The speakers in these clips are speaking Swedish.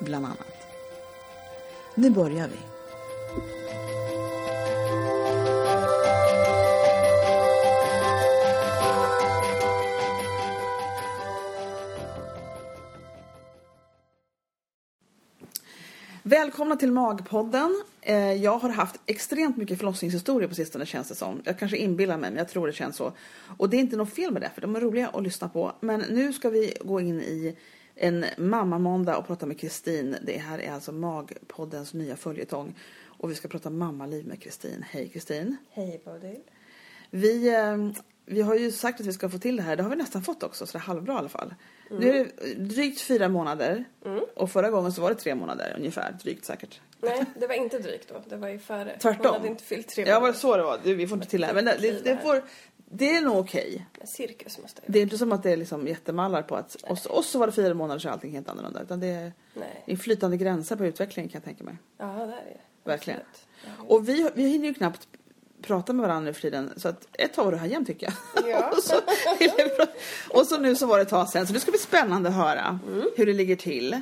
bland annat. Nu börjar vi. Välkomna till Magpodden. Eh, jag har haft extremt mycket förlossningshistorier på sistone känns det som. Jag kanske inbillar mig men jag tror det känns så. Och det är inte något fel med det för de är roliga att lyssna på. Men nu ska vi gå in i en mammamåndag och prata med Kristin. Det här är alltså Magpoddens nya följetong. Och vi ska prata mammaliv med Kristin. Hej Kristin. Hej Bodil. Vi, eh, vi har ju sagt att vi ska få till det här. Det har vi nästan fått också, så det är halvbra i alla fall. Nu är det drygt fyra månader. Och förra gången så var det tre månader ungefär, drygt säkert. Nej, det var inte drygt då. Det var ju före. Tvärtom. Hon hade inte fyllt tre Ja, var det månader. så det var? Du, vi får inte till det här. Men det, det, det, får, det är nog okej. Cirkus måste jag Det är inte som att det är liksom jättemallar på att och så, och så var det fyra månader så är allting helt annorlunda. Utan det är, Nej. det är flytande gränser på utvecklingen kan jag tänka mig. Ja, det är det. Verkligen. Absolut. Och vi, vi hinner ju knappt prata med varandra nu för tiden. Så att ett tag var du här jämt tycker jag. Ja. och, så, och så nu så var det ett tag sen. Så det ska bli spännande att höra hur det ligger till.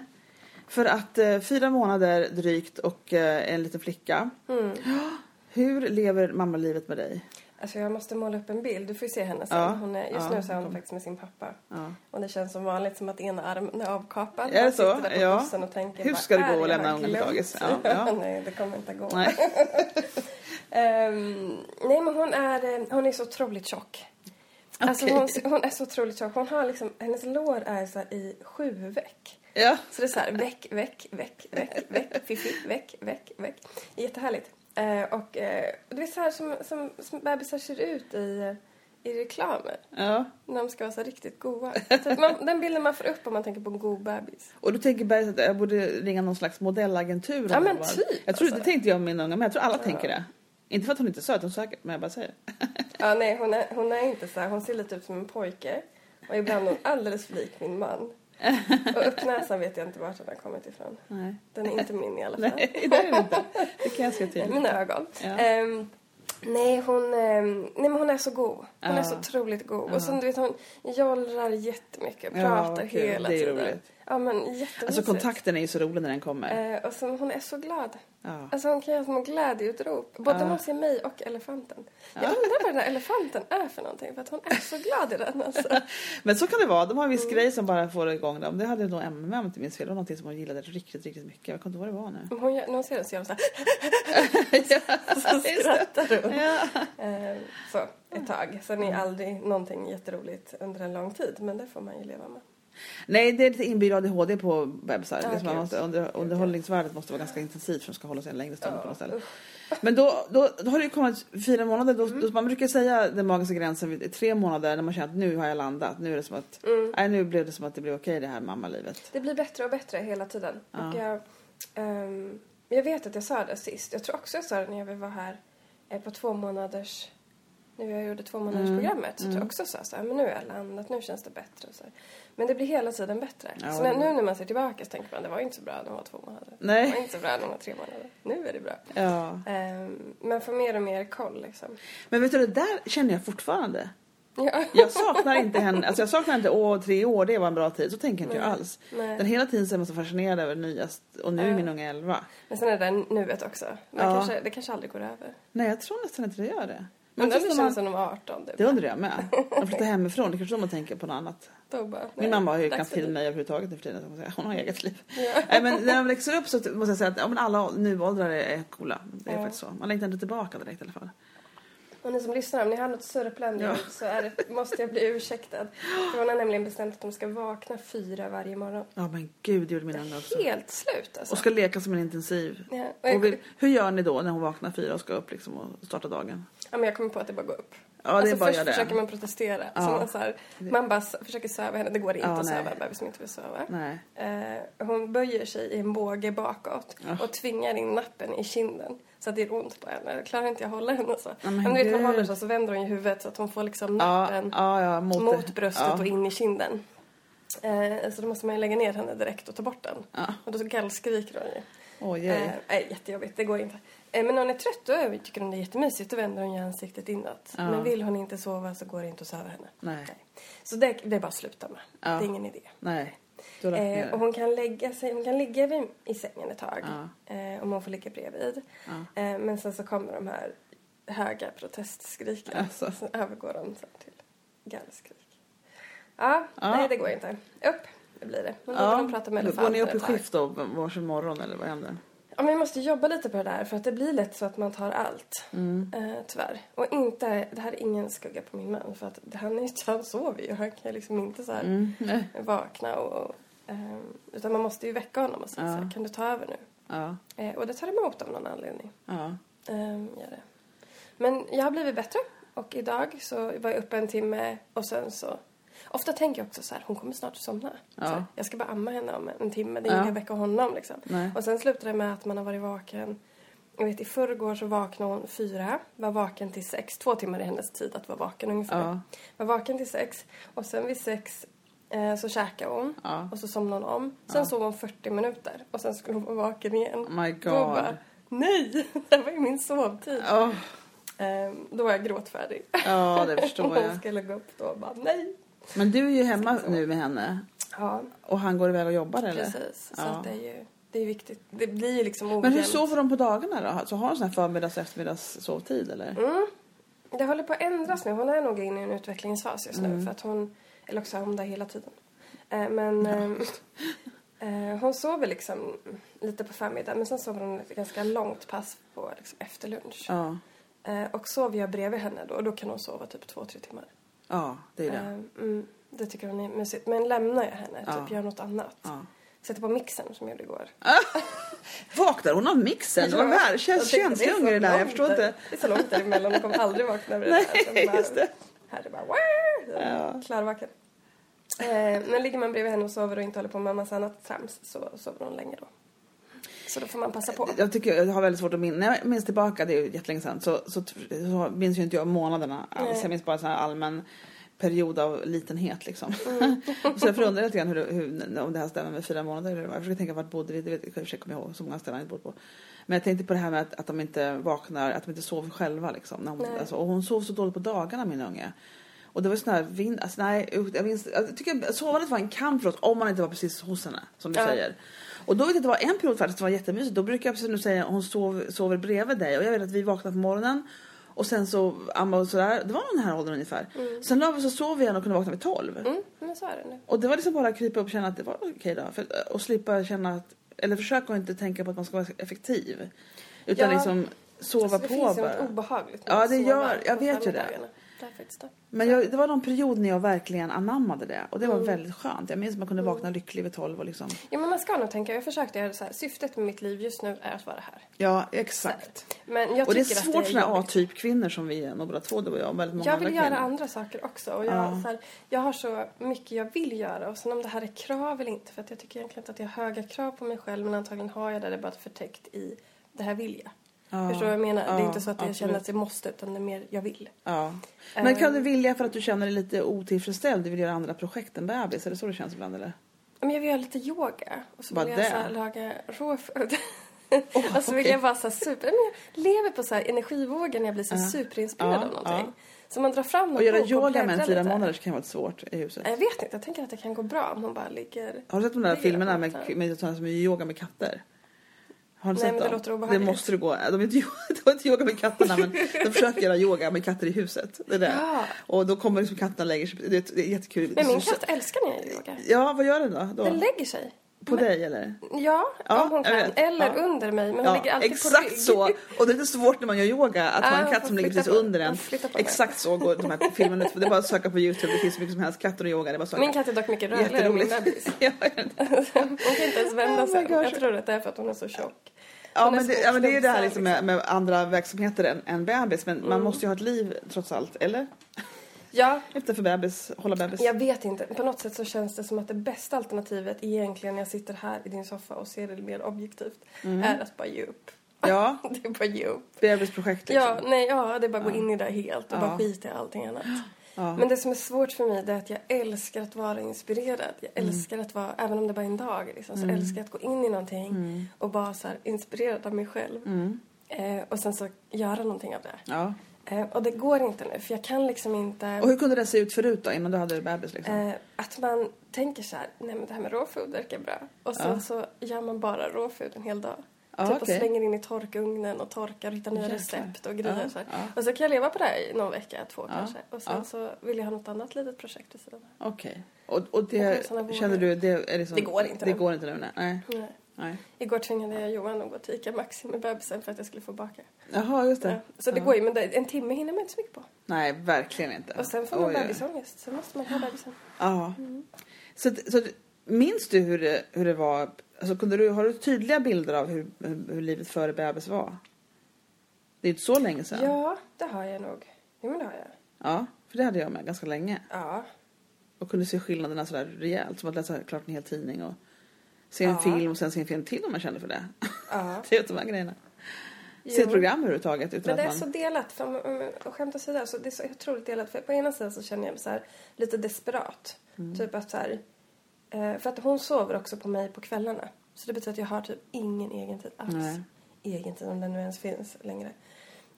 För att eh, fyra månader drygt och eh, en liten flicka. Mm. Hur lever mammalivet med dig? Alltså jag måste måla upp en bild. Du får ju se henne sen. Ja. Hon är, just Ja, nu så är hon kom. faktiskt med sin pappa. Ja. Och det känns som vanligt som att ena armen är avkapad. Är det så? där på Ja. och tänker, Hur ska det gå att lämna ungen på dagis? Nej, det kommer inte att gå. Nej. Ehm, nej, men hon är, eh, hon är så otroligt tjock. Alltså Okej. hon, hon är så otroligt tjock. Hon har liksom, hennes lår är så i sju veck. Ja. Så det är så här, väck, väck, väck, väck, väck, fiffi, väck, väck, väck. Jättehärligt. Eh, och eh, det är så här som, som, som bebisar ser ut i, i reklamer. ja. När de ska vara så riktigt. Så man, den bilden man får upp om man tänker på en god bebis. Och du tänker Berg att jag borde ringa någon slags modellagentur? Ja, men typ, Jag tror, alltså. Det tänkte jag om min unga men jag tror alla tänker det. Inte för att hon inte är söt, hon säkert, men jag bara säger. Ja, nej, hon är, hon är inte så här. Hon ser lite ut som en pojke. Och ibland är hon alldeles för lik min man. Och uppnäsan vet jag inte vart den har kommit ifrån. Nej. Den är inte min i alla fall. Nej, det är inte. Det kan jag se till. Mina ögon. Ja. Ehm, nej, hon, ehm, nej, men hon är så god. Hon Ja. är så otroligt god. Och sen, du vet, hon jollrar jättemycket. Ja, Pratar vad kul. hela tiden. roligt. Ja, men jättemysigt. Alltså kontakten är ju så rolig när den kommer. Eh, och så, hon är så glad. Ja. Alltså hon kan göra små glädjeutrop. Både Ja. när hon ser mig och elefanten. Jag undrar vad den här elefanten är för någonting. För att hon är så glad i den alltså. Men så kan det vara. De har en viss Mm. grej som bara får igång dem. Det hade nog Emma med om jag inte minns fel. Det var någonting som hon gillade riktigt, riktigt mycket. Jag kommer inte ihåg vad det var nu. Hon gör, när hon ser den så gör hon så här. ja, Så skrattar hon. ja. Eh, så, ett tag. Sen är aldrig någonting jätteroligt under en lång tid. Men det får man ju leva med. Nej, det är lite inbyggd ADHD på bebisar. Ja, det är som man gud. måste, under, underhållningsvärdet måste vara ganska intensivt för att de ska hålla sig en längre stund på något ställe. usch. Men då, då, då har det ju kommit fyra månader. Då, Mm. då, man brukar säga den magiska gränsen vid tre månader när man känner att nu har jag landat. Nu är det som att, Mm. nej, nu blev det som att det blev okej det här mammalivet. Det blir bättre och bättre hela tiden. Ja. Och jag, ehm, jag vet att jag sa det sist. Jag tror också jag sa det när jag var här eh, på två månaders... Nu jag gjorde två månaders Mm. programmet. Så tror jag också sa så här, men nu har jag landat, nu känns det bättre. Och så här. Men det blir hela tiden bättre. Ja, så när, det- nu när man ser tillbaka så tänker man, det var inte så bra när hon var två månader. Nej. Det var inte så bra när hon var tre månader. Nu är det bra. Ja. Ehm, men får mer och mer koll liksom. Men vet du, det där känner jag fortfarande. Ja. Jag saknar inte henne, alltså jag saknar inte åh tre år, det var en bra tid. Så tänker inte jag Nej. alls. Nej. Den hela tiden så är man så fascinerad över nyast och nu är Ja. min unga elva. Men sen är det nuet också. Man Ja. kanske, det kanske aldrig går över. Nej, jag tror nästan inte det gör det. Men det när känns man- som de var 18. Typ. Det undrar jag med. De flyttar hemifrån, det kanske då man tänker på något annat. Bara, nej, Min mamma har ju knappt till mig överhuvudtaget nu för tiden. Hon har eget liv. Ja. Nej, men när man växer upp så måste jag säga att ja, alla nuåldrar är coola. Det är Ja. faktiskt så. Man längtar inte tillbaka direkt i alla fall. Och ni som lyssnar, om ni har något sörplande Ja. så det, måste jag bli ursäktad. För hon har nämligen bestämt att de ska vakna fyra varje morgon. Ja men gud, det gjorde mina ungar också. Helt slut alltså. Och ska leka som en intensiv. Ja, och Och vi, hur gör ni då när hon vaknar fyra och ska upp liksom och starta dagen? ja, men jag kommer på att det bara går upp. Ja, alltså först försöker man protestera. Ja. Man, så här, man bara försöker söva henne. Det går inte Ja, att nej. söva en bebis som inte vill söva. Nej. Eh, hon böjer sig i en båge bakåt och tvingar in nappen i kinden. Så att det är ont på henne. Klarar inte jag hålla henne så. men men du vet, man håller så, så vänder hon ju huvudet så att hon får liksom nappen ja, ja, mot, mot bröstet och in i kinden. Eh, så då måste man ju lägga ner henne direkt och ta bort den. Och då gallskriker hon ju. Eh, oj. nej, jättejobbigt, det går inte. Eh, men när hon är trött då tycker hon det är jättemysigt. Då vänder hon ju ansiktet inåt. Men vill hon inte sova så går det inte att söva henne. Nej. Så det, det är bara att sluta med. Det är ingen idé. Nej. Eh, och hon kan lägga sig, hon kan ligga vid, i sängen ett tag. Ja. Eh, om hon får ligga bredvid. Ja. Eh, men sen så kommer de här höga protestskriken. Alltså. Sen övergår de sen till gallskrik. Ja, Ja. nej det går inte. Upp, det blir det. Men då får de prata med Går elefanten ni upp i skift då varsin morgon eller vad händer? Ja, men vi måste jobba lite på det där för att det blir lätt så att man tar allt. Mm. Eh, tyvärr. Och inte, det här är ingen skugga på min man för att han, är, han sover ju. Han kan liksom inte så här Mm. Vakna och... och ehm, utan man måste ju väcka honom och säga Ja. så här, kan du ta över nu? Ja. Eh, och det tar emot av någon anledning. Ja. Ehm, gör det. Men jag har blivit bättre. Och idag så var jag uppe en timme och sen så... Ofta tänker jag också så här, hon kommer snart somna. Ja. Här, jag ska bara amma henne om en timme, det är Ja. ingen väcka honom liksom. Nej. Och sen slutar det med att man har varit vaken. Jag vet i förrgår så vaknade hon fyra, var vaken till sex. Två timmar i hennes tid att vara vaken ungefär. Ja. Var vaken till sex och sen vid sex eh, så käkade hon Ja. och så somnade hon om. Sen sov hon 40 minuter och sen skulle hon vara vaken igen. Oh my Då god. bara, nej, det var ju min sovtid. Ja, Eh, då var jag gråtfärdig. ja, det förstår hon jag. skulle gå upp då och bara, nej. Men du är ju hemma nu med henne Ja, och han går iväg och jobbar eller? precis. Så Ja. det är ju det är viktigt. Det blir ju liksom ojämnt. Men hur sover de på dagarna då? Så har de sån här förmiddags och eftermiddags sovtid eller? Mm. Det håller på att ändras nu. Hon är nog inne i en utvecklingsfas just Mm. nu. För att hon, eller också är hon där hela tiden. Eh, men ehm, eh, hon sover liksom lite på förmiddagen. Men sen sover hon ett ganska långt pass på liksom, efter lunch. Ja, Eh, och sover jag bredvid henne då, då kan hon sova typ två, tre timmar. Ja det är det. Eh, mm, det tycker hon är mysigt. Men lämnar jag henne, Ja. typ gör något annat. Ja. Sätter på mixen som jag gjorde igår. Vaknar hon av mixen? Tänkte, det känsliga ungar det där. Jag förstår inte. Det är så långt däremellan, de kommer aldrig vakna över det Nej, där. Bara- just det. Här är det bara! Ja. klarvaken. Eh, men ligger man bredvid henne och sover och inte håller på med en massa annat trams så sover hon länge då. Så då får man passa på. Jag tycker jag har väldigt svårt att minnas. När jag minns tillbaka, det är ju jättelänge sedan, så, så, så minns ju inte jag månaderna alls. Nej. Jag minns bara en sån här allmän period av litenhet liksom. Mm. så jag förundrar lite grann hur, hur, om det här stämmer med fyra månader. eller. Jag försöker tänka vart bodde vi? Det vet, jag försöker komma ihåg så många ställen jag inte bott på. Men jag tänkte på det här med att, att de inte vaknar, att de inte sover själva liksom. När hon, alltså, och hon sov så dåligt på dagarna min unge. Och det var sån här vind, alltså nej, jag, minns, jag tycker sovandet var en kamp för oss om man inte var precis hos henne, som du Ja. säger. Och då vet jag att det var en period faktiskt som var jättemysigt. Då brukar jag precis du säger, hon sov, sover bredvid dig och jag vet att vi vaknade på morgonen och sen så ammade och sådär. Det var den här åldern ungefär. Sen la vi och sov igen och kunde vakna vid tolv. Mm, men så är det nu. Och det var liksom bara att krypa upp och känna att det var okej då. För, och slippa känna att, eller försöka inte tänka på att man ska vara effektiv. Utan Ja. liksom sova Alltså, det på finns ju bara. något obehagligt med Ja, det gör- jag vet ju det. förmiddagarna. Men jag, det var någon period när jag verkligen anammade det. Och det Mm. var väldigt skönt. Jag minns att man kunde vakna lycklig vid tolv och liksom. Ja, men man ska nog tänka, jag försökte göra så här, syftet med mitt liv just nu är att vara här. Ja, exakt. Men jag Och det är svårt här jobbigt. A-typ kvinnor som vi är, båda två, du och jag och väldigt många Jag andra vill göra kvinnor. andra saker också. Och jag, Ja. så här, jag har så mycket jag vill göra. Och sen om det här är krav eller inte. För att jag tycker egentligen inte att jag har höga krav på mig själv. Men antagligen har jag det. Det är bara förtäckt i det här vill jag. Ja, Förstår du vad jag menar? det är ja, inte så att jag absolut. känner att jag måste. Utan det är mer jag vill. Ja. Men kan Ehm. du vilja för att du känner dig lite otillfredsställd? Du vill göra andra projekt än bebis? Är det så det känns ibland eller? Men jag vill göra lite yoga. Och så Bara vill jag det? så här, laga råföd. Oh, och så vill okej. jag vara så super... Men jag lever på så här energivågor när jag blir så Ja. superinspirerad Ja, av någonting. ja. Så man drar fram någon Och göra yoga med en fyra lite. månader kan vara svårt i huset. Jag vet inte, jag tänker att det kan gå bra om man bara ligger... Har du sett de där filmerna med, med, som är yoga med katter? Har du Nej, sett men det låter obehagligt. Det måste du gå. De har inte, de har inte yoga med katterna men de försöker göra yoga med katter i huset. Det är det. Ja. Och då kommer liksom katterna och lägger sig. Det är, det är jättekul. Men min katt älskar när jag gör yoga. Ja, vad gör den då? då? Den lägger sig. På dig eller? Ja, Ja, om hon kan. vet. Eller Ja. under mig. Men hon Ja, ligger alltid på exakt så. Och det är lite svårt när man gör yoga att ha Ja, en katt som ligger precis på- under en. Exakt så går de här filmerna ut. Det är bara att söka på Youtube. Det finns så mycket som helst. Katter och yoga. Det är bara att söka. Min katt är dock mycket rörligare än min bebis. ja, Hon kan inte ens vända Oh sig. gosh. Jag tror att det är för att hon är så tjock. ja, men det, ja, men det är ju det här klubbsar, liksom med, med andra verksamheter än, än bebis. Men Mm. man måste ju ha ett liv trots allt. Eller? Ja, Inte för bebis, hålla bebis. jag vet inte. På något sätt så känns det som att det bästa alternativet egentligen när jag sitter här i din soffa och ser det mer objektivt är att bara ge upp. Ja, Det är bara ge upp. bebisprojekt liksom. Ja, nej, ja, det är bara att gå in i det helt och Ja. bara skita i allting annat. Ja. Men det som är svårt för mig är att jag älskar att vara inspirerad. Jag Mm. älskar att vara, även om det bara är en dag, liksom, så älskar jag att gå in i någonting Mm. och bara så här, inspirerad av mig själv. Eh, och sen så göra någonting av det. ja. Eh, och det går inte nu, för jag kan liksom inte... Och hur kunde det se ut förut då, innan du hade bebis liksom? Eh, att man tänker så här, nej men det här med råfood verkar bra. Och sen Ja. så gör man bara råfood en hel dag. Ja, typ och okej. slänger in i torkugnen och torkar och hittar nya Jäklar. recept och grejer. Ja, så ja. Och så kan jag leva på det här i någon vecka, två kanske. Och sen så vill jag ha något annat litet projekt vid sidan. Okej. Och, och Och det vågar. känner du, det är liksom, Det går inte Det nu. går inte nu, nej. nej. Nej. Igår tvingade jag Johan att gå till Ica Maxi med bebisen för att jag skulle få baka. Jaha, just det. Ja. Så det Ja. går ju, men en timme hinner man inte så mycket på. Nej, verkligen inte. Och sen får man Oj, bebisångest. Sen måste man ha bebisen. Ja. Så, så minns du hur det, hur det var? Alltså, kunde du, har du tydliga bilder av hur, hur, hur livet före bebis var? Det är inte så länge sedan. Ja, det har jag nog. Jo, men det har jag. Ja, för det hade jag med ganska länge. Ja. Och kunde se skillnaderna sådär rejält. Som att läsa klart en hel tidning och se en Ja. film och sen se en film till om man kände för det. ja. Se ut de här grejerna. Se ett Jo. program överhuvudtaget utan Men det är att så man... delat. För, och skämt åsido, så det är så otroligt delat. För på ena sidan så känner jag mig så här, lite desperat. Mm. Typ att så här, eh, för att hon sover också på mig på kvällarna. Så det betyder att jag har typ ingen egen tid alls. Nej. Egen tid, om den nu ens finns längre.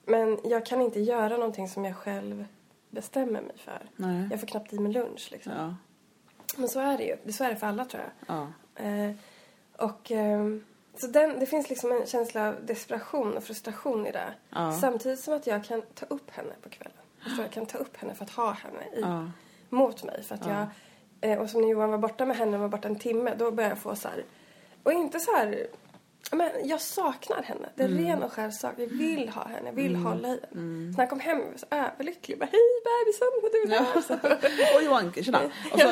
Men jag kan inte göra någonting som jag själv bestämmer mig för. Nej. Jag får knappt i mig lunch liksom. Ja. Men så är det ju. Det- Så är det för alla tror jag. Ja. Eh, och ehm, så den, det finns liksom en känsla av desperation och frustration i det. Ja. Samtidigt som att jag kan ta upp henne på kvällen. Jag tror jag kan ta upp henne för att ha henne i, Ja. mot mig. För att jag, eh, och som när Johan var borta med henne, var borta en timme, då började jag få så här, och inte så här, men jag saknar henne. Det är Mm. ren och skär sak. Jag vill ha henne, jag vill hålla i henne. Så när han kom hem var jag så överlycklig. Bara, Hej bebisen, vad du är. Så, Och Johan, tjena. Och så,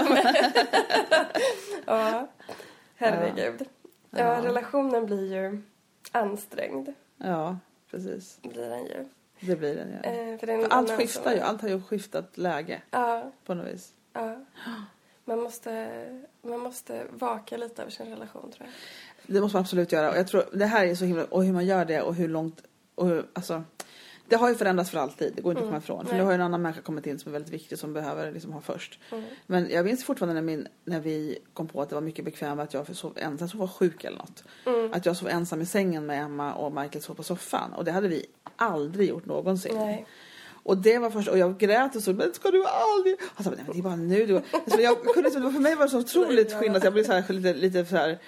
ja, herregud. Ja. relationen blir ju ansträngd. ja, precis. Blir den ju. Det blir det. Ja. Eh, för det är en För allt skiftar ju. Allt har ju skiftat läge Ja, på något vis. ja. Man måste, man måste vaka lite över sin relation tror jag. Det måste man absolut göra. Och jag tror det här är så himla... Och hur man gör det och hur långt... Och hur, alltså, det har ju förändrats för alltid. Det går inte att komma ifrån. För nu har ju en annan människa kommit in som är väldigt viktig som behöver liksom ha först. Men jag minns fortfarande när, min, när vi kom på att det var mycket bekvämare att jag sov ensam. Jag var sjuk eller något. Att jag sov ensam i sängen med Emma och Michael sov på soffan. Och det hade vi aldrig gjort någonsin. Nej. Och det var först, och jag grät och så, men ska du aldrig? Han sa, nej men det är bara nu. Alltså, jag kunde för mig var det så otroligt skillnad. Jag blev så här, lite, lite så här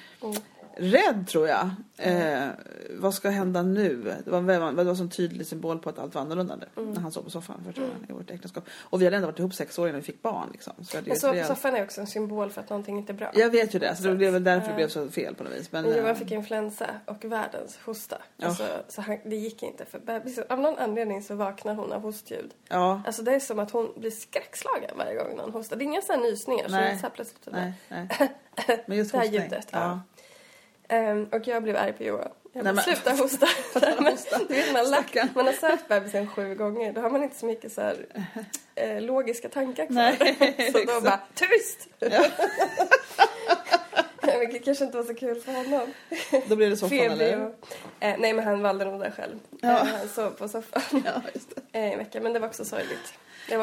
rädd tror jag. Eh, vad ska hända nu? Det var, det var en tydlig symbol på att allt var annorlunda nu. När han sov på soffan första gången i vårt äktenskap. Och vi hade ändå varit ihop sex år innan vi fick barn. Liksom. Så Men så, rejält- soffan är också en symbol för att någonting inte är bra. Jag vet ju det, så det blev väl därför det blev så fel på något vis. Men, Men eh, Johan fick influensa och världens hosta. Ja. Alltså, så han, det gick inte för bebisen. Av någon anledning så vaknar hon av hostljud. ja, Alltså det är som att hon blir skräckslagen varje gång någon hostar. Det är inga sådana nysningar. Så Nej. det är så här plötsligt. nej, nej. Men just Det här hostning. ljudet, ja. Ja. Ehm, och jag blev arg på Johan. Jag Nej, bara, men- sluta hosta. Nej, du vet, man, Stackarn. man har sökt bebisen sju gånger. Då har man inte så mycket så här, eh, logiska tankar kvar. Nej, så då exakt. bara, tyst! Vilket kanske inte var så kul för honom. Då blev det soffan eller? och, eh, nej men han valde nog det själv. Ja. Eh, han sov på soffan Ja, just det. eh, en vecka. Men det var också sorgligt.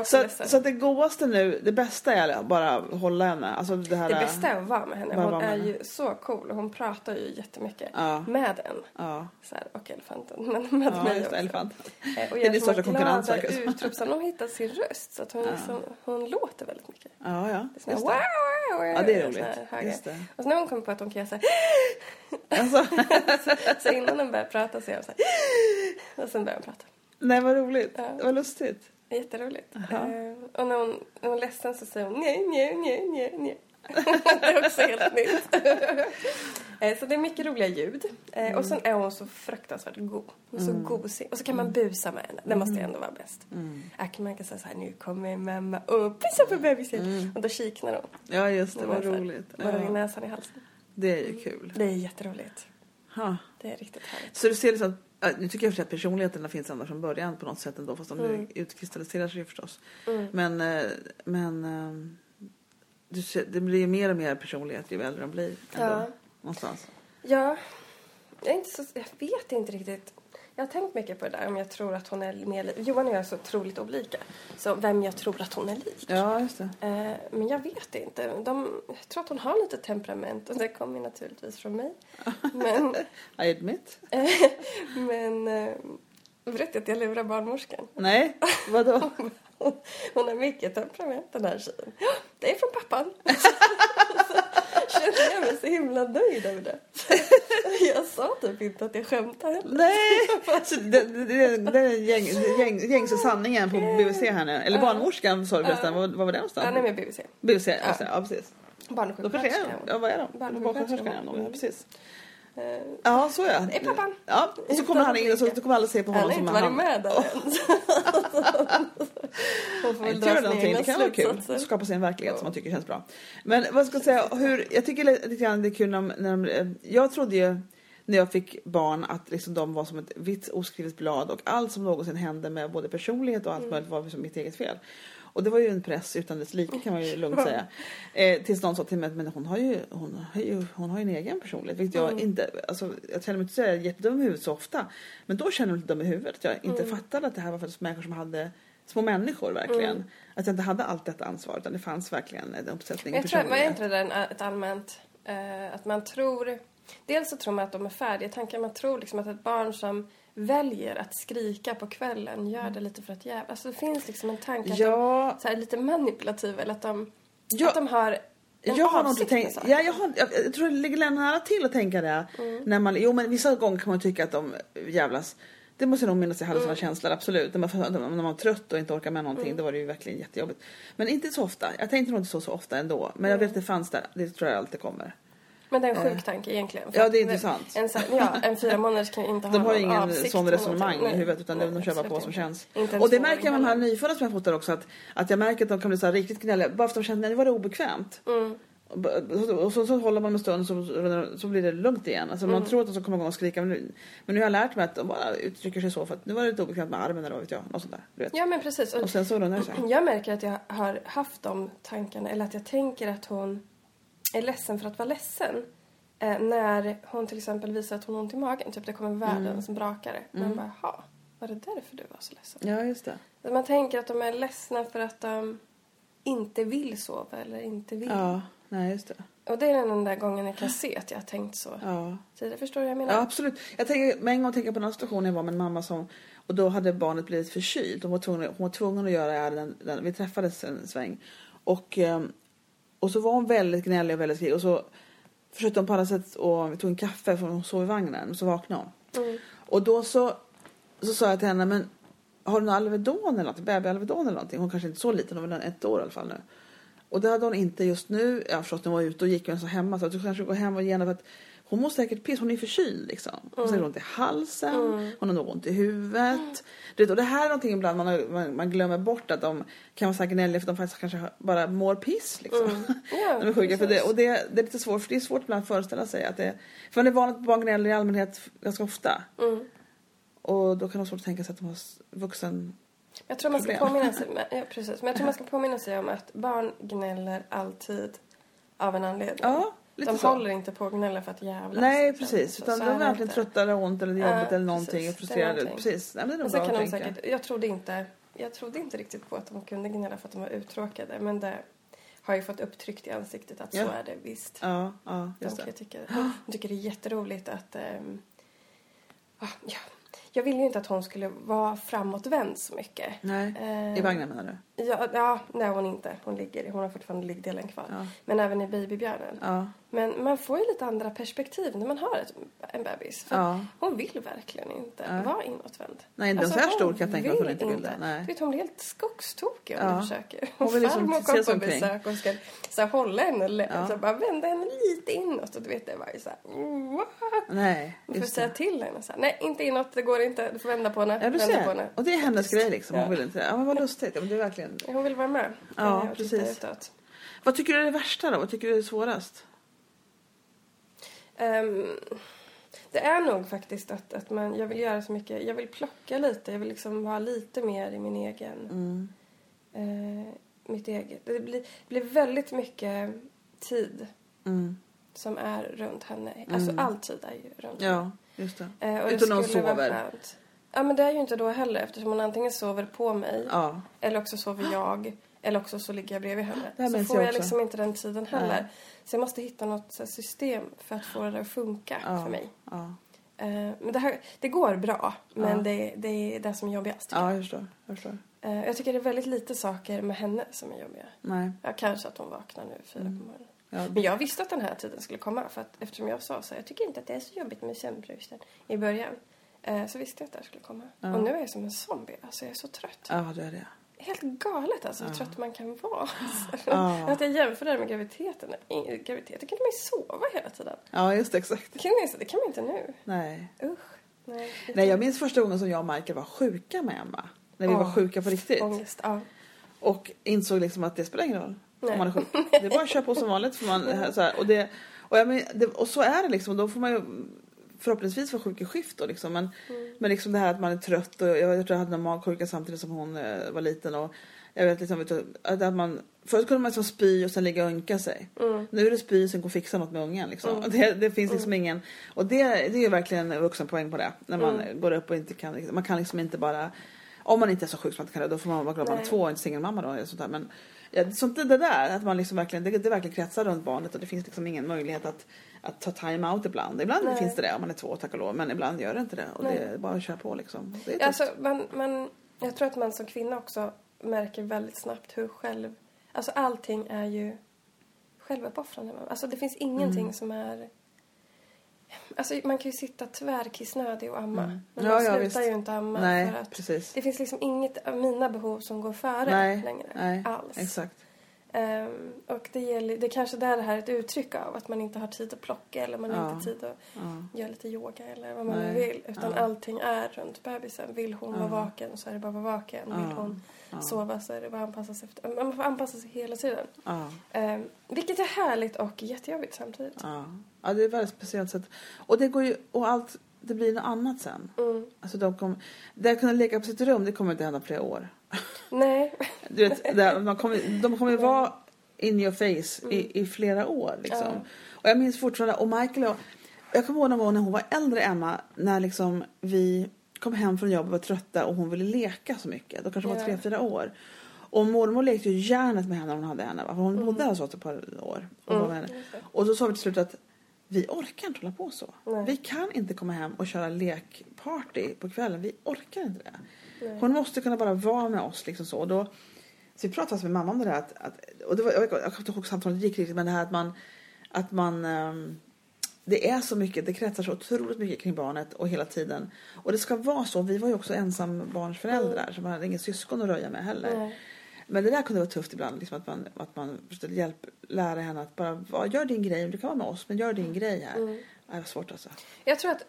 Så, ledsen. så det godaste nu, det bästa är att bara hålla henne. Alltså det här... det bästa är att vara med henne. Hon med är henne. ju så cool och hon pratar ju jättemycket Ja. med en. Ja, Så här, och elefanten, men med ja mig också. det, elefant. Eh, Och Det är din största konkurrens, glada verkar det som. utrop. Så hon hittat sin röst så att hon, liksom, hon låter väldigt mycket. Ja, ja. Det är sån wow, det. wow. Ja, det är roligt. det. Och så när hon kommer på att hon kan göra så här, Alltså, så innan hon börjar prata så gör hon så här, och sen börjar hon prata. nej, vad roligt. Ja. Vad lustigt. Jätteroligt. Eh, och när hon, när hon är ledsen så säger hon nej, nej, nej, nej, nej. det är också helt nytt. Eh, så det är mycket roliga ljud. Eh, Och sen är hon så fruktansvärt god. Hon är så gosig. Och så kan man busa med henne. Det måste ju ändå vara bäst. Äh, man kan säga så här, nu kommer mamma och pussar på bebisen. Och då kiknar hon. Ja, just det. Vad roligt. I Ja, näsan i halsen. det är ju kul. Det är jätteroligt. Ha. Det är riktigt härligt. Så du ser liksom nu tycker jag för att personligheterna finns ändå från början på något sätt ändå, fast de Mm. utkristalliserar sig förstås. Mm. Men, eh, men eh, du det blir ju mer och mer personlighet ju äldre de blir. Ändå, Ja. Någonstans. Ja, jag, är inte så, jag vet inte riktigt. Jag har tänkt mycket på det där om jag tror att hon är mer lik. Johan och jag är så otroligt olika. Så vem jag tror att hon är lik. Ja, just det. Eh, men jag vet inte. De, jag tror att hon har lite temperament och det kommer naturligtvis från mig. Men, I admit. men eh, berättade att jag lurar barnmorskan. Nej, vadå? Hon har mycket temperament den här tjejen. Ja, det är från pappan. Jag mig så himla nöjd över det. Jag sa typ inte att jag skämtade heller. Nej! Så det, det, det, är gäng, gäng, gängse sanningen på BVC här nu. Eller barnmorskan sa du förresten. Var, var var det någonstans? Ja, nej men BBC. BVC, ja. Alltså, ja precis. Då Barnsjuksköterska. förstår jag. Ja, vad är de? Barnsjuksköterska. Barnsjuksköterska. Ja, de, ja, precis. Ja, så ja. Är pappan. Ja, och så kommer han in och så kommer alla se på Han honom har som inte han. varit med där ens. Hon får Inte göra sina någonting, det kan vara kul. Skapa sig en verklighet som man tycker känns bra. Men vad ska jag säga, hur, jag tycker lite grann det är kul när, när de, eh, jag trodde ju när jag fick barn att liksom de var som ett vitt oskrivet blad och allt som någonsin hände med både personlighet och allt Mm. möjligt var liksom mitt eget fel. Och det var ju en press utan dess like kan man ju lugnt säga. Eh, tills någon sa till mig att men hon har ju, hon har ju, hon har ju en egen personlighet. Vilket jag Mm. inte, alltså, jag känner mig inte så jättedum i huvudet så ofta. Men då känner jag mig lite dum i huvudet. Jag inte Mm. fattade att det här var för människor som hade små människor verkligen. Mm. Att jag inte hade allt detta ansvar utan det fanns verkligen en uppsättning jag tror, var personlighet. inte det där ett allmänt, eh, att man tror, dels så tror man att de är färdiga, tanken man tror liksom att ett barn som väljer att skrika på kvällen gör det lite för att jävla, alltså det finns liksom en tanke att Ja, de är lite manipulativa eller att de, Ja, att de har en jag har med tänkt, ja, jag, har, jag, jag tror det ligger nära till att tänka det. Mm. När man, jo men vissa gånger kan man tycka att de jävlas. Det måste jag nog minnas jag hade sådana Mm. känslor, absolut. När man, när man var trött och inte orkar med någonting, Mm. då var det ju verkligen jättejobbigt. Men inte så ofta. Jag tänkte nog inte så, så ofta ändå. Men jag vet att det fanns där. Det tror jag alltid kommer. Men det är en sjuk tanke egentligen. Ja, det är intressant. En, ja, en fyra månaders kan inte ha De har någon ingen sån resonemang i huvudet utan nej, de kör bara på absolut vad som känns. Och det märker jag med de här nyfödda som jag fotar också att, att jag märker att de kan bli så här riktigt gnälliga bara för att de känner att nu var det obekvämt. Mm. Och så, så håller man en stund så, så blir det lugnt igen. Alltså Mm. Man tror att de ska komma igång och skrika men nu, men nu har jag lärt mig att de bara uttrycker sig så för att nu var det lite obekvämt med armen eller vad vet jag. Något sånt där. Du vet. Ja, men precis. Och Och sen så lugnar det sig. Jag märker att jag har haft de tankarna, eller att jag tänker att hon är ledsen för att vara ledsen. Eh, när hon till exempel visar att hon har ont i magen, typ det kommer världens brakare. Man bara, jaha, var det därför du var så ledsen? Ja just det. Så Man tänker att de är ledsna för att de inte vill sova eller inte vill. Ja, nej just det. Och det är den där gången jag kan se att jag har tänkt så. Ja. tidigare. Förstår du vad jag menar? Ja absolut. Jag tänker med en gång tänker jag på en situation jag var med en mamma som och då hade barnet blivit förkyld. Hon var tvungen, hon var tvungen att göra den, den, vi träffades en sväng. Och, ehm, och så var hon väldigt gnällig och väldigt skrivig och så försökte hon på alla sätt och vi tog en kaffe för hon sov i vagnen och så vaknade hon. Mm. Och då så, så sa jag till henne men har du någon Alvedon eller något? Baby-Alvedon eller någonting? Hon kanske inte är så liten, hon var ett år i alla fall nu. Och det hade hon inte just nu. Ja förstås när hon var ute och gick men så hemma så att du kanske går hem och ge henne för att hon mår säkert piss, hon är förkyld liksom. Hon har ont i halsen, hon har nog ont i huvudet. Du vet, och det här är någonting ibland man, har- man, man glömmer bort att de kan vara så här gnälliga för de faktiskt kanske bara mår piss liksom. Ja, de är sjuka för det. Och det, det är lite svårt, för det är svårt ibland att föreställa sig att det För det är vanligt att barn gnäller i allmänhet ganska ofta. Mm. Och då kan vara svårt att tänka sig att de har vuxen... Jag tror man ska påminna sig, ja, precis. Men jag tror man ska påminna sig om att barn gnäller alltid av en anledning. Ja, lite de så. håller inte på att gnälla för att jävlas. Nej liksom. precis, Så- utan så de är verkligen trötta eller ont eller Ja, jobbigt eller någonting precis. och frustrerade. någonting. Precis, Nej, men det är bra kan att de tänka. säkert, jag trodde inte, jag trodde inte riktigt på att de kunde gnälla för att de var uttråkade. Men det har ju fått upptryckt i ansiktet att Ja. så är det visst. Ja, ja, De just det. ju tycka, de tycker det är jätteroligt att... ehm, ah, ja. Jag ville ju inte att hon skulle vara framåtvänd så mycket. Nej, Eh, i vagnen menar du? Ja, ja, nej hon inte. Hon ligger Hon har fortfarande liggdelen kvar. Ja. Men även i babybjörnen. Ja. Men man får ju lite andra perspektiv när man har ett, en bebis. För Ja. Hon vill verkligen inte Nej. vara inåtvänd. Nej, inte ens så här stor kan jag tänka att hon inte vill det. Nej. Vet, hon blir helt skogstokig om Ja. du försöker. Hon vill liksom Farmor kom på omkring. besök och ska så här, hålla henne, Ja. så bara vända henne lite inåt. Och du vet, det var ju så här, what? Nej, Du får säga till henne så här, nej inte inåt, det går inte, du får vända på henne. Ja, du vända på ser. henne. Och det är hennes grej liksom. Hon vill inte det. Ja, men vad lustigt. Ja, men det är verkligen... Hon vill vara med. Ja, precis. Vad tycker du är det värsta då? Vad tycker du är svårast? Ehm, det är nog faktiskt att, att man, jag vill göra så mycket, jag vill plocka lite, jag vill liksom vara lite mer i min egen, Mm. eh, mitt eget. Det blir, blir väldigt mycket tid Mm. som är runt henne. Alltså Mm. all tid är ju runt henne. Ja, just det. Eh, och det Utan någon skulle vara sover. Ja men det är ju inte då heller eftersom hon antingen sover på mig Ja. eller också sover jag eller också så ligger jag bredvid henne. Så får jag jag liksom inte den tiden heller. Nej. Så jag måste hitta något system för att få det att funka Ja. för mig. Ja. Eh, men det, här, det går bra, men Ja. det, det är det som är jobbigast. ja, jag förstår. Jag förstår. jag. Eh, jag tycker det är väldigt lite saker med henne som är jobbiga. Nej. Ja, kanske att hon vaknar nu fyra Mm. på morgonen. Ja. Men jag visste att den här tiden skulle komma för att eftersom jag sa så jag tycker inte att det är så jobbigt med sömnbrusten i början. Eh, så visste jag att det här skulle komma. Ja. Och nu är jag som en zombie, alltså jag är så trött. ja, det är det. Helt galet alltså hur Ja. trött man kan vara. Ja. Att jag jämför det med graviditeten. Graviditeten kunde man ju sova hela tiden. Ja, just det. Exakt. Det kan man, inte- det kan man inte nu. Nej. Usch. Nej, Nej, jag minns första gången som jag och Michael var sjuka med Emma. När vi Åh. var sjuka på riktigt. Ångest, ja. Och insåg liksom att det spelar ingen roll Nej. om man är sjuk. Det är bara att köra på som vanligt. För man, så här, och, det, och, jag men, det, och så är det liksom. Då får man ju förhoppningsvis vara sjuk i skift då liksom. Men, Mm. men liksom det här att man är trött och jag, jag tror jag hade en magsjuka samtidigt som hon eh, var liten. Och jag vet liksom att att man, förut kunde man liksom spy och sen ligga och ynka sig. Mm. Nu är det spy sen gå och fixa något med ungen liksom. Mm. Det, det finns liksom ingen, och det, det är ju verkligen en vuxenpoäng på det. När man Mm. går upp och inte kan, man kan liksom inte bara om man inte är så sjuk som man inte kan det, då får man vara glad man är två och inte singelmamma då. Eller sånt där. Men ja, sånt det där, att man liksom verkligen, det, det verkligen kretsar runt barnet och det finns liksom ingen möjlighet att, att ta time out ibland. Ibland Nej. finns det det om man är två, tack och lov, men ibland gör det inte det. Och det Nej. är bara att köra på liksom. Det är tufft. Alltså, man, man, jag tror att man som kvinna också märker väldigt snabbt hur själv... Alltså allting är ju självuppoffrande. Alltså det finns ingenting Mm. som är... Alltså man kan ju sitta tvärkissnödig och amma. Mm. Men Ja, man ja, slutar visst. ju inte amma Nej, för att precis. det finns liksom inget av mina behov som går före Nej, längre. nej, alls. Exakt. Ehm, och det, gäller, det är kanske där det här är ett uttryck av att man inte har tid att plocka eller man har Ja. inte tid att Ja. göra lite yoga eller vad man Nej. vill. Utan Ja. allting är runt bebisen. Vill hon vara vaken så är det bara att vara vaken. Vill hon Ja. sova så är det bara att anpassa sig efter. Man får anpassa sig hela tiden. Ja. Ehm, vilket är härligt och jättejobbigt samtidigt. Ja. ja, det är väldigt speciellt sätt. Och det går ju, och allt, det blir något annat sen. Mm. Alltså de kom, det att kunna leka på sitt rum, det kommer inte hända flera år. Nej. Du vet, det, man kommer, de kommer ju vara in your face Mm. i, i flera år liksom. Ja. Och jag minns fortfarande, och Michael och jag kommer ihåg någon gång när hon var äldre Emma, när liksom vi kom hem från jobbet och var trötta och hon ville leka så mycket. Då kanske hon var tre, fyra år. Och mormor lekte ju järnet med henne när hon hade henne. Va? För hon bodde hos oss ett par år. Och. Mm. Och så sa vi till slut att vi orkar inte hålla på så. Nej. Vi kan inte komma hem och köra lekparty på kvällen. Vi orkar inte det. Nej. Hon måste kunna bara vara med oss liksom så. Och då, så vi pratade faktiskt med mamma om det där. Att, att, och det var, jag, kommer inte ihåg samtalet gick riktigt men det här att man, att man ehm, det är så mycket, det kretsar så otroligt mycket kring barnet och hela tiden. Och det ska vara så. Vi var ju också ensambarnsföräldrar så man hade ingen syskon att röja med heller. Nej. Men det där kunde vara tufft ibland, liksom att man, att man försökte hjälp, lära henne att bara, "Va, gör din grej, du kan vara med oss, men gör din grej här. Mm. Det var svårt alltså. Jag tror att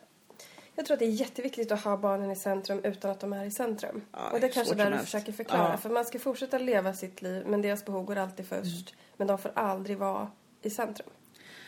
jag tror att det är jätteviktigt att ha barnen i centrum utan att de är i centrum. Ja, och det är kanske där som du helst. försöker förklara. Ja. För man ska fortsätta leva sitt liv men deras behov går alltid först. Men de får aldrig vara i centrum.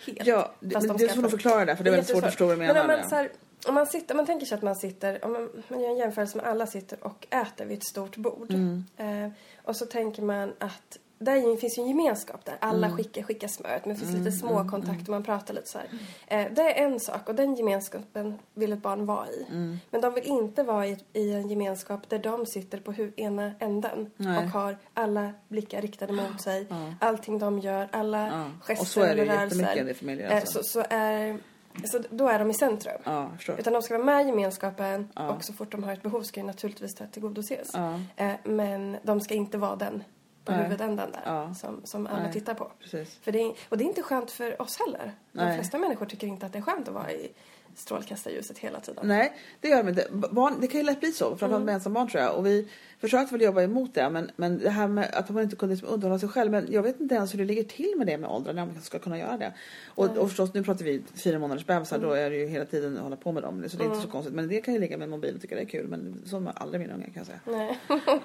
Helt. Ja, men de du får nog förklara det för det är väldigt svårt att förstå vad du menar. Men med så det. här, om man, sitter, man tänker sig att man sitter, om man, man gör en jämförelse med alla sitter och äter vid ett stort bord. Mm. Eh, och så tänker man att där finns ju en gemenskap där. Alla Mm. skickar, skickar smöret men det finns lite små kontakter, man pratar lite så här. Eh, det är en sak och den gemenskapen vill ett barn vara i. Mm. Men de vill inte vara i, i en gemenskap där de sitter på hu- ena änden Nej. och har alla blickar riktade mot sig. Ja. Allting de gör, alla Ja. gester Och så är det ju och jättemycket i rörelser. familjer. Eh, Alltså. så, så är Så då är de i centrum. Ja. Utan de ska vara med i gemenskapen Ja. och så fort de har ett behov ska ju naturligtvis det tillgodoses. Ja. Eh, men de ska inte vara den på Nej. huvudändan där Ja. som, som alla Nej. tittar på. Precis. För det är, och det är inte skönt för oss heller. De Nej. flesta människor tycker inte att det är skönt att vara i strålkastarljuset hela tiden. Nej, det gör de inte. Barn, det kan ju lätt bli så, framförallt Mm. med ensambarn tror jag. Och vi försökte väl jobba emot det, men, men det här med att man inte kunde liksom underhålla sig själv. Men jag vet inte ens hur det ligger till med det med åldrar, när man ska kunna göra det. Och, och förstås, nu pratar vi fyra månaders bebisar, Mm. då är det ju hela tiden att hålla på med dem. Så det är inte så konstigt. Men det kan ju ligga med en mobil och tycka det är kul. Men så med aldrig mina unga kan jag säga. Nej.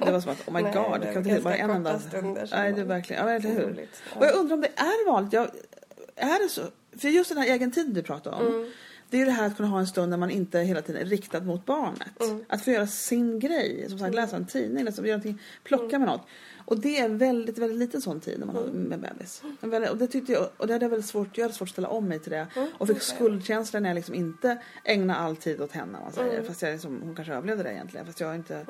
Det var som att, oh my Nej, god, det kan inte bara en enda... Nej, det är verkligen, ja, eller hur? roligt. Och jag undrar om det är vanligt. Jag, är det så? För just den här egen tiden du pratar om. Mm. Det är ju det här att kunna ha en stund när man inte hela tiden är riktad mot barnet. Mm. Att få göra sin grej. Som sagt, läsa en tidning, läsa, göra plocka Mm. med något. Och det är en väldigt, väldigt liten sån tid när man har med bebis. Väldigt, och det tyckte jag, och det hade jag väldigt svårt, jag hade svårt att ställa om mig till det. Mm, Och fick okej. skuldkänsla när jag liksom inte ägnar all tid åt henne. om Man säger. Mm. Fast jag liksom, hon kanske överlevde det egentligen. Fast jag inte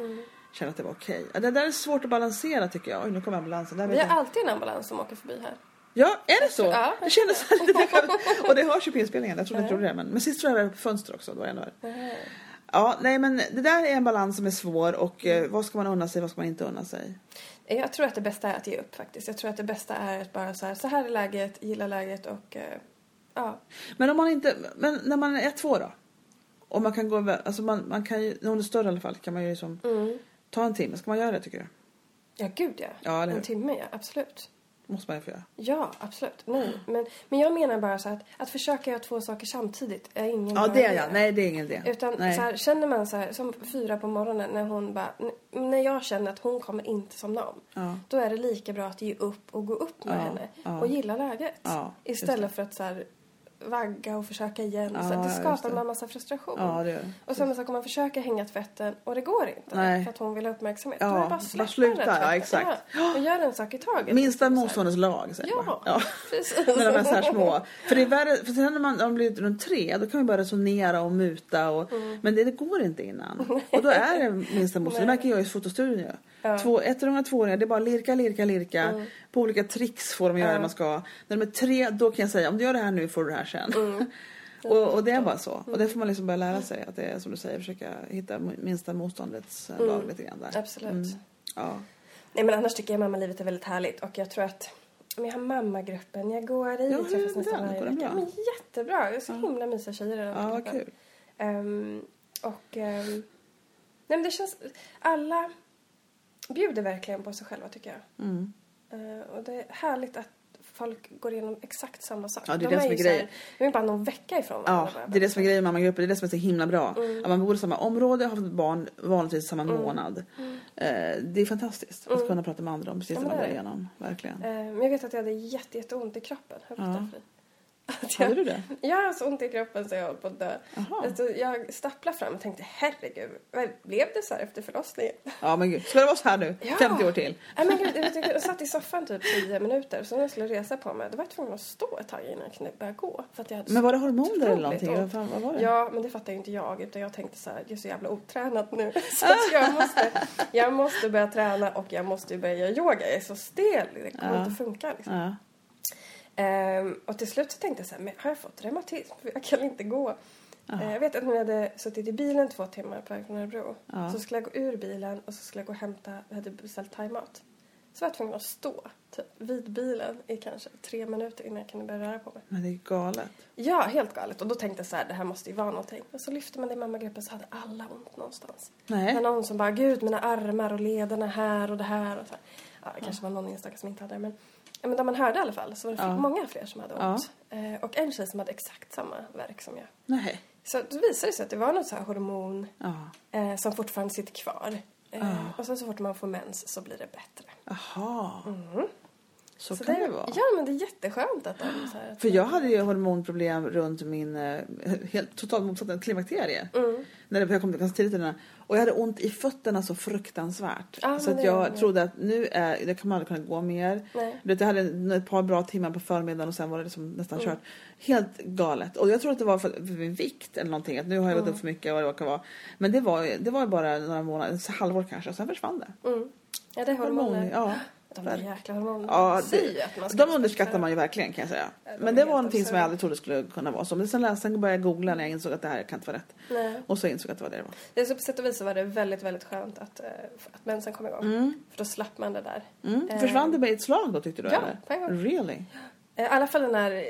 kände att det var okej. Ja, Det där är svårt att balansera tycker jag. Oj, nu kommer ambulansen. Där Vi har jag. alltid en ambulans som åker förbi här. Ja, är det så? Ja. Det kändes lite Och det hörs ju på inspelningen. Jag trodde inte det. Men, men sist tror jag det var på fönster också. Det var ännu värre. Ja, nej men det där är en balans som är svår och eh, vad ska man unna sig, vad ska man inte unna sig? Jag tror att det bästa är att ge upp faktiskt. Jag tror att det bästa är att bara så här, så här är läget, gilla läget och eh, ja. Men om man inte, men när man är två då? Och man kan gå över, alltså man, man kan ju, när hon är större i alla fall kan man ju liksom Mm. ta en timme. Ska man göra det tycker du? Ja, gud ja. Ja, en timme, ja. Absolut. Måste man ju få göra. Ja, absolut. Nej, men, men jag menar bara så att, att försöka göra två saker samtidigt är ingen Ja bra det är jag, nej det är ingen idé. Utan nej. så här, känner man så här, som fyra på morgonen när hon bara, när jag känner att hon kommer inte somna om. Ja. Då är det lika bra att ge upp och gå upp med Ja, henne ja. och gilla läget. Ja, Istället för att så här, vagga och försöka igen. Ja, så att det skapar det. en massa frustration. Ja det det. Och samma sak om man försöker hänga tvätten och det går inte. Nej. För att hon vill ha uppmärksamhet. Ja, Då är det bara sluta, där ja, exakt. Ja, och gör en sak i taget. Minsta motståndets lag säger Ja, man. Ja. precis. När de är så här små. För det är värre, för sen när man, när de blir runt tre då kan man börja resonera och muta och, Mm. men det, det går inte innan. Och då är det minsta motstånd. Det märker jag i fotostudion ju. Ja. Två, ettåringar och tvååringar det är bara lirka, lirka, lirka. På olika tricks får de göra det man ska. När de är tre då kan jag säga om du gör det här nu får du det här sen. Mm. och, och det är bara så. Och det får man liksom börja lära sig att det är som du säger försöka hitta minsta motståndets eh, lag lite grann där. Mm. Absolut. Mm. Ja. Nej men annars tycker jag mammalivet är väldigt härligt och jag tror att men jag har mammagruppen, jag går i, Ja, hur träffas är nästan varje vecka. Men jättebra, det är så himla mysiga tjejer i den Ja, gruppen. kul. Ehm, och ehm, nej men det känns, alla bjuder verkligen på sig själva tycker jag. Mm. Eh, och det är härligt att folk går igenom exakt samma sak. Ja, det är De det som är grejen. De är bara någon vecka ifrån Ja, varandra. det är det som är grejen med mammagruppen. Det är det som är så himla bra. Mm. Att man bor i samma område, har fått barn vanligtvis samma månad. Eh, det är fantastiskt att kunna prata med andra om precis Mm. Ja, det man går igenom. Verkligen. Eh, men jag vet att jag hade jätte, jätteont i kroppen. Du Ja. Ja. Hade jag, du det? jag har så ont i kroppen så jag höll på att dö. Alltså, jag stapplade fram och tänkte herregud, blev det så här efter förlossningen? Ja men gud, ska det vara så här nu? Ja. 50 år till? Nej men gud, jag, jag satt i soffan typ 10 minuter så när jag skulle resa på mig då var jag tvungen att stå ett tag innan jag kunde börja gå. För att jag hade Men var det hormoner eller någonting? ont. Vad, fan, vad var det? Ja, men det fattar ju inte jag. Utan jag tänkte så här, jag är så jävla otränad nu. Så att jag, måste, jag måste börja träna och jag måste börja göra yoga. Jag är så stel, det kommer Ja. inte funka. Liksom. Ja. Ehm, och till slut så tänkte jag så här, men har jag fått reumatism? Jag kan inte gå. Eh, jag vet att när jag hade suttit i bilen två timmar på väg från Örebro. Ja. Så skulle jag gå ur bilen och så skulle jag gå och hämta, jag hade beställt thaimat. Så var jag tvungen att stå typ, vid bilen i kanske tre minuter innan jag kunde börja röra på mig. Men det är galet. Ja, helt galet. Och då tänkte jag så här, det här måste ju vara någonting. Och så lyfte man det i mammagruppen så hade alla ont någonstans. Det var Nej. någon som bara, gud mina armar och lederna här och det här och så här. Ja, det kanske var någon enstaka som inte hade det men, ja, men de man hörde i alla fall så var det Ja. många fler som hade Ja. ont. Eh, och en tjej som hade exakt samma verk som jag. Nej. Så då visade det sig att det var något så här hormon Ja. eh, som fortfarande sitter kvar. Eh, Och sen så fort man får mens så blir det bättre. Jaha. Så, Så kan det, det vara. Ja, men det är jätteskönt att de så här, att För jag hade ju hormonproblem runt min eh, helt totalt motsatta klimakterie. Mm. När det, jag kom ganska tidigt den här. Och jag hade ont i fötterna så fruktansvärt. Ja, så att det- jag trodde att nu är, det kan man aldrig kunna gå mer. Nej. Jag hade ett par bra timmar på förmiddagen och sen var det liksom nästan Mm. kört. Helt galet. Och jag tror att det var för, för min vikt eller någonting. Att nu har jag Mm. gått upp för mycket och vad det kan vara. Men det var, det var bara några månader, ett halvår kanske. Och sen försvann det. Mm. Ja, det är hormoner. Ja. De där jäkla hormonerna. Ja, säger att man ska de underskattar man ju verkligen kan jag säga. de Men det var någonting som jag aldrig trodde skulle kunna vara så. Men sen, läste, sen började jag googla när jag insåg att det här kan inte vara rätt. Nej. Och så insåg jag att det var det det var. Det är så på sätt och vis var det väldigt, väldigt skönt att, eh, att mensen kom igång. För då slapp man det där. Mm. Eh, Försvann det med ett slag då tyckte du? ja, eller? på en gång. Really? Eh, I alla fall när,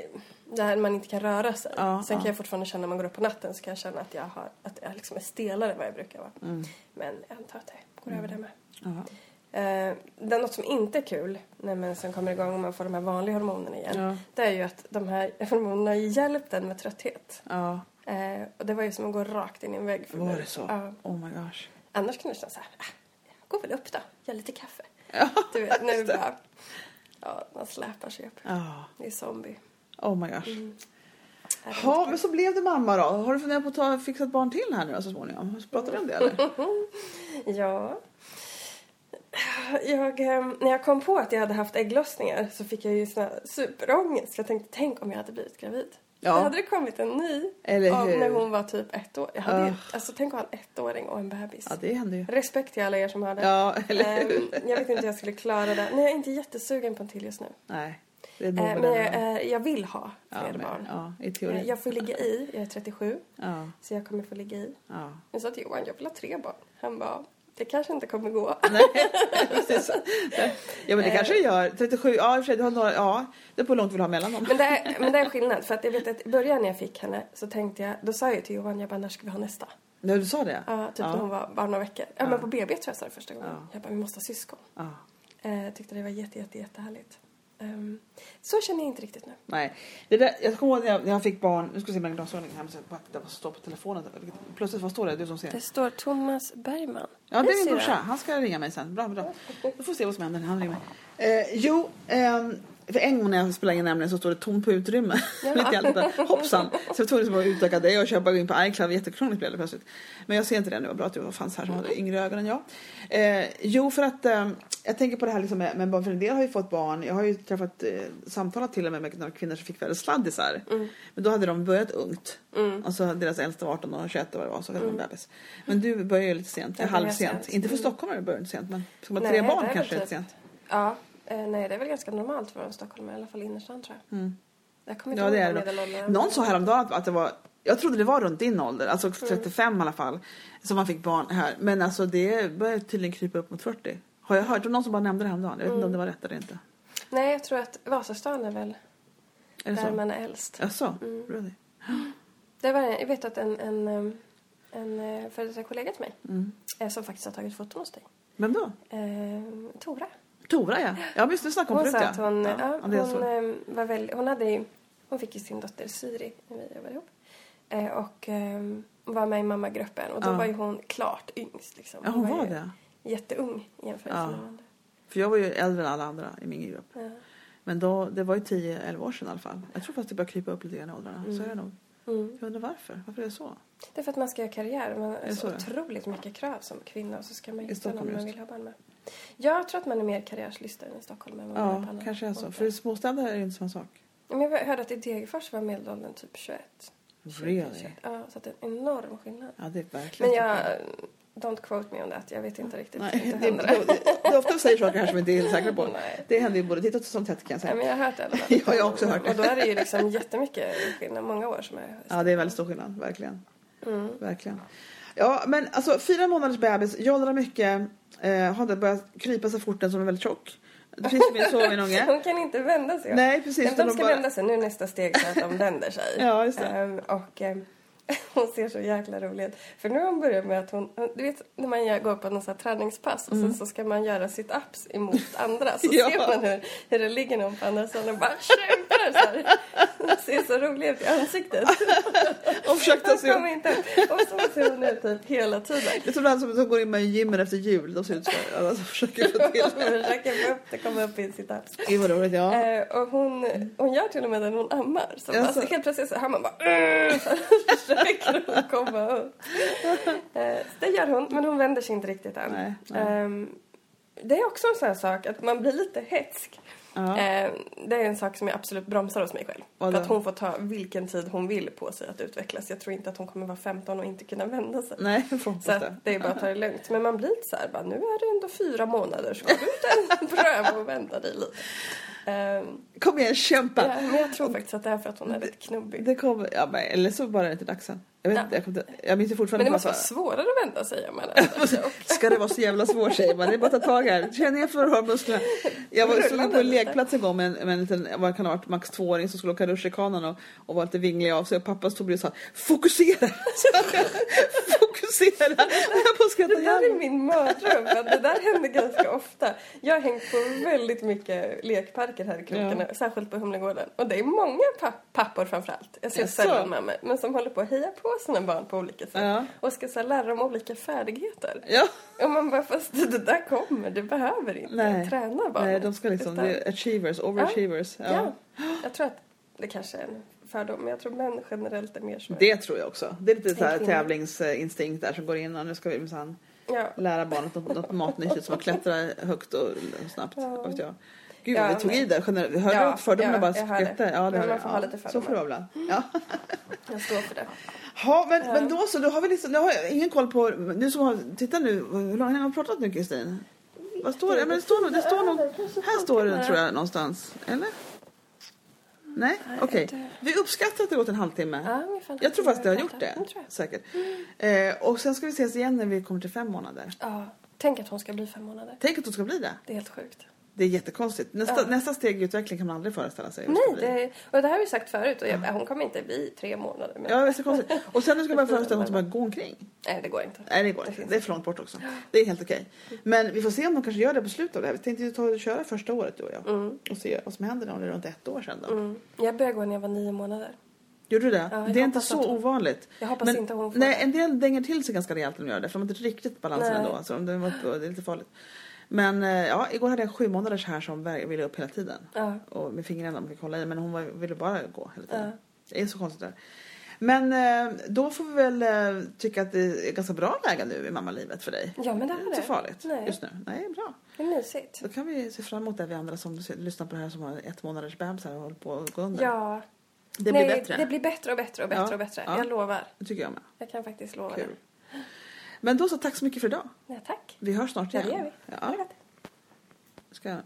när man inte kan röra sig. Ja, Sen ja. kan jag fortfarande känna när man går upp på natten så kan jag känna att jag, har, att jag liksom är stelare än vad jag brukar vara. Mm. Men jag antar att det går över det med. Ja. Eh, det något som inte är kul när mensen kommer igång och man får de här vanliga hormonerna igen. Ja. Det är ju att de här hormonerna har hjälpt en med trötthet. ja. Eh, och det var ju som att gå rakt in i en vägg för Var det så? Ja. Oh my gosh. Annars kunde jag känna så här, ah, går väl upp då, gör lite kaffe. Ja, Du vet, nu bara, ja, man släpar sig upp. Ja. Det är zombie. Oh my gosh. Mm. Ja, men så blev det mamma då. Har du funderat på att ta, fixa ett barn till här nu så småningom? Pratar du om det eller? Ja. Jag, eh, när jag kom på att jag hade haft ägglossningar så fick jag ju sån här superångest. Jag tänkte, tänk om jag hade blivit gravid. Ja. Då hade det kommit en ny Eller av hur? när hon var typ ett år. Jag hade ju, Ugh. alltså, tänk att ha en ettåring och en bebis. Ja, det händer ju. Respekt till alla er som har det. Ja, eller Ehm, hur? jag vet inte hur jag skulle klara det. Nej, jag är inte jättesugen på en till just nu. Nej, det är nog men vad jag, eh, jag vill ha Ja, fler men- barn. Ja, i teorin. Jag får ligga i, jag är 37, Ja, så jag kommer få ligga i. ja. Jag sa till Johan, jag vill ha tre barn. Han bara, det kanske inte kommer gå. Nej, precis. Ja, men det kanske det gör. 37, ja i och för sig, du har några, ja. Det är på hur långt du vill ha mellan dem. Men det, är, men det är skillnad, för att jag vet att i början när jag fick henne så tänkte jag, då sa jag till Johan, jag bara, när ska vi ha nästa? Ja, du sa det? Ja, typ när hon var bara några veckor. Ja, men på BB tror jag sa det första gången. Ja. Jag bara, vi måste ha syskon. Ja. Eh, Jag tyckte det var jätte, jätte, jättehärligt. Ehm, så känner jag inte riktigt nu. Nej. Det där, jag kommer ihåg när jag, när jag fick barn, nu ska vi se mina glasögon här, men som står på telefonen. Plötsligt, vad står det? Du som ser. Det står Thomas Bergman. Ja, det är min brorsa. Han ska ringa mig sen. Bra, bra. Då får vi se vad som händer när han ringer mig. Eh, jo, ehm, för en gång när jag spelade in nämligen så står det tomt på utrymme. Ja. Allt detta. Hoppsan. Så jag tvungen att utöka det och köpa in på iCloud. Jättekrångligt blev det plötsligt. Men jag ser inte det nu. Vad bra att du fanns här som hade yngre ögon än jag. Eh, jo, för att eh, jag tänker på det här liksom med, med barn. För en del har ju fått barn. Jag har ju träffat, eh, samtalat till och med med några kvinnor som fick väldigt sladdisar. Men då hade de börjat ungt. Mm. Och så deras äldsta var 18 och 21 och vad det var. Så hade de en bebis. Men du började ju lite sent. Jag halv började sent. sent. Inte för Mm. stockholmare började inte sent. Men Nej, tre barn kanske lite typ- sent. Ja, eh, nej det är väl ganska normalt för en stockholmare, i alla fall innerstan tror jag. Jag kommer inte Mm. Ja, ihåg det är det. medelåldern Någon sa häromdagen att, att det var jag trodde det var runt din ålder, alltså Mm. 35 i alla fall, som man fick barn här. Men alltså det börjar tydligen krypa upp mot 40. Har jag hört? Det någon som bara nämnde det häromdagen. Jag vet inte om det var rätt eller inte. Nej, jag tror att Vasastan är väl Är där så? man är äldst. Jaså? Mm. Really? Det var, jag vet att en, en, em, en eh, före detta kollega till mig Mm. som faktiskt har tagit foton hos dig. Vem då? Eh, Tora. Tora ja. Ja visst, det snackade om Hon förut sa att hon, ja. ja, hon, var- em, var väl, hon hade ju, hon fick ju sin dotter Siri när vi jobbade ihop. Eh, och em, var med i mammagruppen och då Ja. var ju hon klart yngst liksom. Ja, hon var ju det. Jätteung i jämförelse Ja. med andra. För jag var ju äldre än alla andra i min grupp. Ja. Men då, det var ju 10-11 år sedan i alla fall. Jag tror faktiskt det börjar krypa upp lite grann i åldrarna. Så är det nog. Mm. Jag undrar varför? Varför är det så? Det är för att man ska göra karriär. Man har så så otroligt mycket krav som kvinna och så ska man hitta någon man just. vill ha barn med. Jag tror att man är mer karriärslystare än i Stockholm. Än vad man är Ja, på andra kanske är så. orter. För i småstäder är det inte samma sak. Men jag hörde att i Degerfors var medelåldern typ 21. 20, Really? 21. Ja, så det är en enorm skillnad. Ja, det är verkligen Men jag... Don't quote me on that. Jag vet inte riktigt. Nej, det, det, det, det är ofta vi säger saker här som vi inte är helt säkra på. Nej. Det händer ju både titt och som tätt kan jag Nej, säga. men jag har hört det alla fall. Ja, jag har också hört det. Och då är det ju liksom jättemycket skillnad. Många år som är... Ja, det är väldigt stor skillnad. Verkligen. Mm. Verkligen. Ja, men alltså fyra månaders bebis, jollrar mycket, eh, har inte börjat krypa så fort den som är väldigt tjock. Som jag såg min unge. Hon kan inte vända sig. Nej, precis. Men de ska bara- vända sig. Nu nästa steg så att de vänder sig. Ja, just det. Ehm, och ehm, hon ser så jäkla rolig ut. För nu har hon börjat med att hon, du vet när man gör, går på någon sån här träningspass och sen så ska man göra sit-ups emot andra så Mm. Ja. ser man hur, hur det ligger någon på andra sidan och bara kämpar så här. Hon ser så rolig ut i ansiktet. Och försökte Hon se kommer inte Och så ser hon ut typ hela tiden. Det är som den som, går in med gymmen efter jul. De ser ut så. Alltså, försöker få till Hon försöker få upp det, komma upp i sit-ups. det. var roligt, ja. Eh, och hon, hon gör till och med det när hon ammar. Så Jaså? alltså, helt plötsligt så hör man bara försöker hon komma upp. Eh, det gör hon, men hon vänder sig inte riktigt än. Nej, nej. Ehm, det är också en sån här sak att man blir lite hetsk. Ja. Eh, det är en sak som jag absolut bromsar hos mig själv. För att hon får ta vilken tid hon vill på sig att utvecklas. Jag tror inte att hon kommer vara 15 och inte kunna vända sig. Nej, Så att det. är bara att ta det lugnt. Men man blir lite så här, bara, nu är det ändå fyra månader går du inte pröva och vänta dig lite. Ehm, Kom igen, kämpa! ja, men jag tror faktiskt att det är för att hon är lite knubbig. Det kommer, ja, men, eller så bara är det inte dags än. Jag, vet, Ja. jag, inte, jag minns ju Men fortfarande det måste vara svårare att vända sig om man. Ska det vara så jävla svårt säger man. Det är bara att ta tag här. Känn igen för musklerna. Jag var, stod på en lekplats en gång med en, med en liten, vad kan ha varit, max tvååring som skulle åka rutschkanan och, och var lite vinglig av sig. Och pappa stod bredvid och sa fokusera! bara skrattade Det där är min mardröm. Det där händer ganska ofta. Jag har hängt på väldigt mycket lekparker här i krokarna, särskilt på Humlegården. Och det är många papp pappor framförallt, jag ser sällan mig, men som håller på att heja på sina barn på olika sätt. Ja. Och ska så lära dem olika färdigheter. Ja. Och man bara, fast det där kommer, du behöver inte Nej. träna barnen. Nej, de ska liksom, Utan- det är achievers, overachievers. Ja. Ja. Jag tror att det kanske är en fördom, men jag tror män generellt är mer så. Det tror jag också. Det är lite så här tävlingsinstinkt där som går in och nu ska vi minsann Ja. lära barnet något, något matnyttigt som att klättra högt och snabbt. Ja. Vet jag. Gud Ja, vi tog men- i där. Generellt. Hörde Ja, du att fördomarna ja, bara skvätte? Ja, det hörde jag. ha lite ja, Så får det vara ibland. Ja. Jag står för det. Ja, men, men då så, då har vi liksom, då har jag ingen koll på, du som har, titta nu, hur länge har vi pratat nu Kristin? Vad står det? Ja, men det står nog, det står nog, här står det tror jag någonstans, eller? Nej, okej. det- Vi uppskattar att det gått en halvtimme. Ja. Jag tror faktiskt det har gjort det, Jag tror jag. säkert. Eh, och sen ska vi ses igen när vi kommer till fem månader. Ja, tänk att hon ska bli fem månader. Tänk att du ska bli det. Det är helt sjukt. Det är jättekonstigt. Nästa, Ja. nästa steg i utveckling kan man aldrig föreställa sig. det ska Nej, det, och det här har vi sagt förut och jag, hon kommer inte bli tre månader. Men, Ja, visst är det konstigt. Och sen nu ska man föreställa sig att man gå omkring. Nej, det går inte. Nej, det går inte. Det är för långt bort också. Det är helt okej. Men vi får se om de kanske gör det på slutet av det här. Vi tänkte ju ta och köra första året du och jag. Mm. Och se vad som händer om det är runt ett år sedan då. Mm. Jag började gå när jag var nio månader. Gjorde du det? Ja, det är inte så hon- ovanligt. Jag hoppas Men, inte hon får nej, det. en del dänger till sig ganska rejält när de gör det. För de har inte riktigt balansen Nej. ändå. Alltså, de det är lite farligt. Men eh, ja, igår hade jag sju månaders här som ville upp hela tiden. Ja. Och med fingrarna man fick hålla i. Men hon var, ville bara gå hela tiden. Ja. Det är så konstigt där. Men eh, då får vi väl eh, tycka att det är ganska bra läge nu i mammalivet för dig. Ja, men det är är inte så det. farligt Nej. just nu. Nej, bra. Det är mysigt. Då kan vi se fram emot det vi andra som lyssnar på det här som har ett månaders bebisar och håller på att gå under. Ja. det blir Nej, bättre. Det blir bättre och bättre och bättre Ja. och bättre. Ja. Jag lovar. Det tycker jag med. Jag kan faktiskt lova Kul. det. Men då så, tack så mycket för idag. Ja, tack. Vi hörs snart Ja, igen. det gör vi. Ja. Ska jag.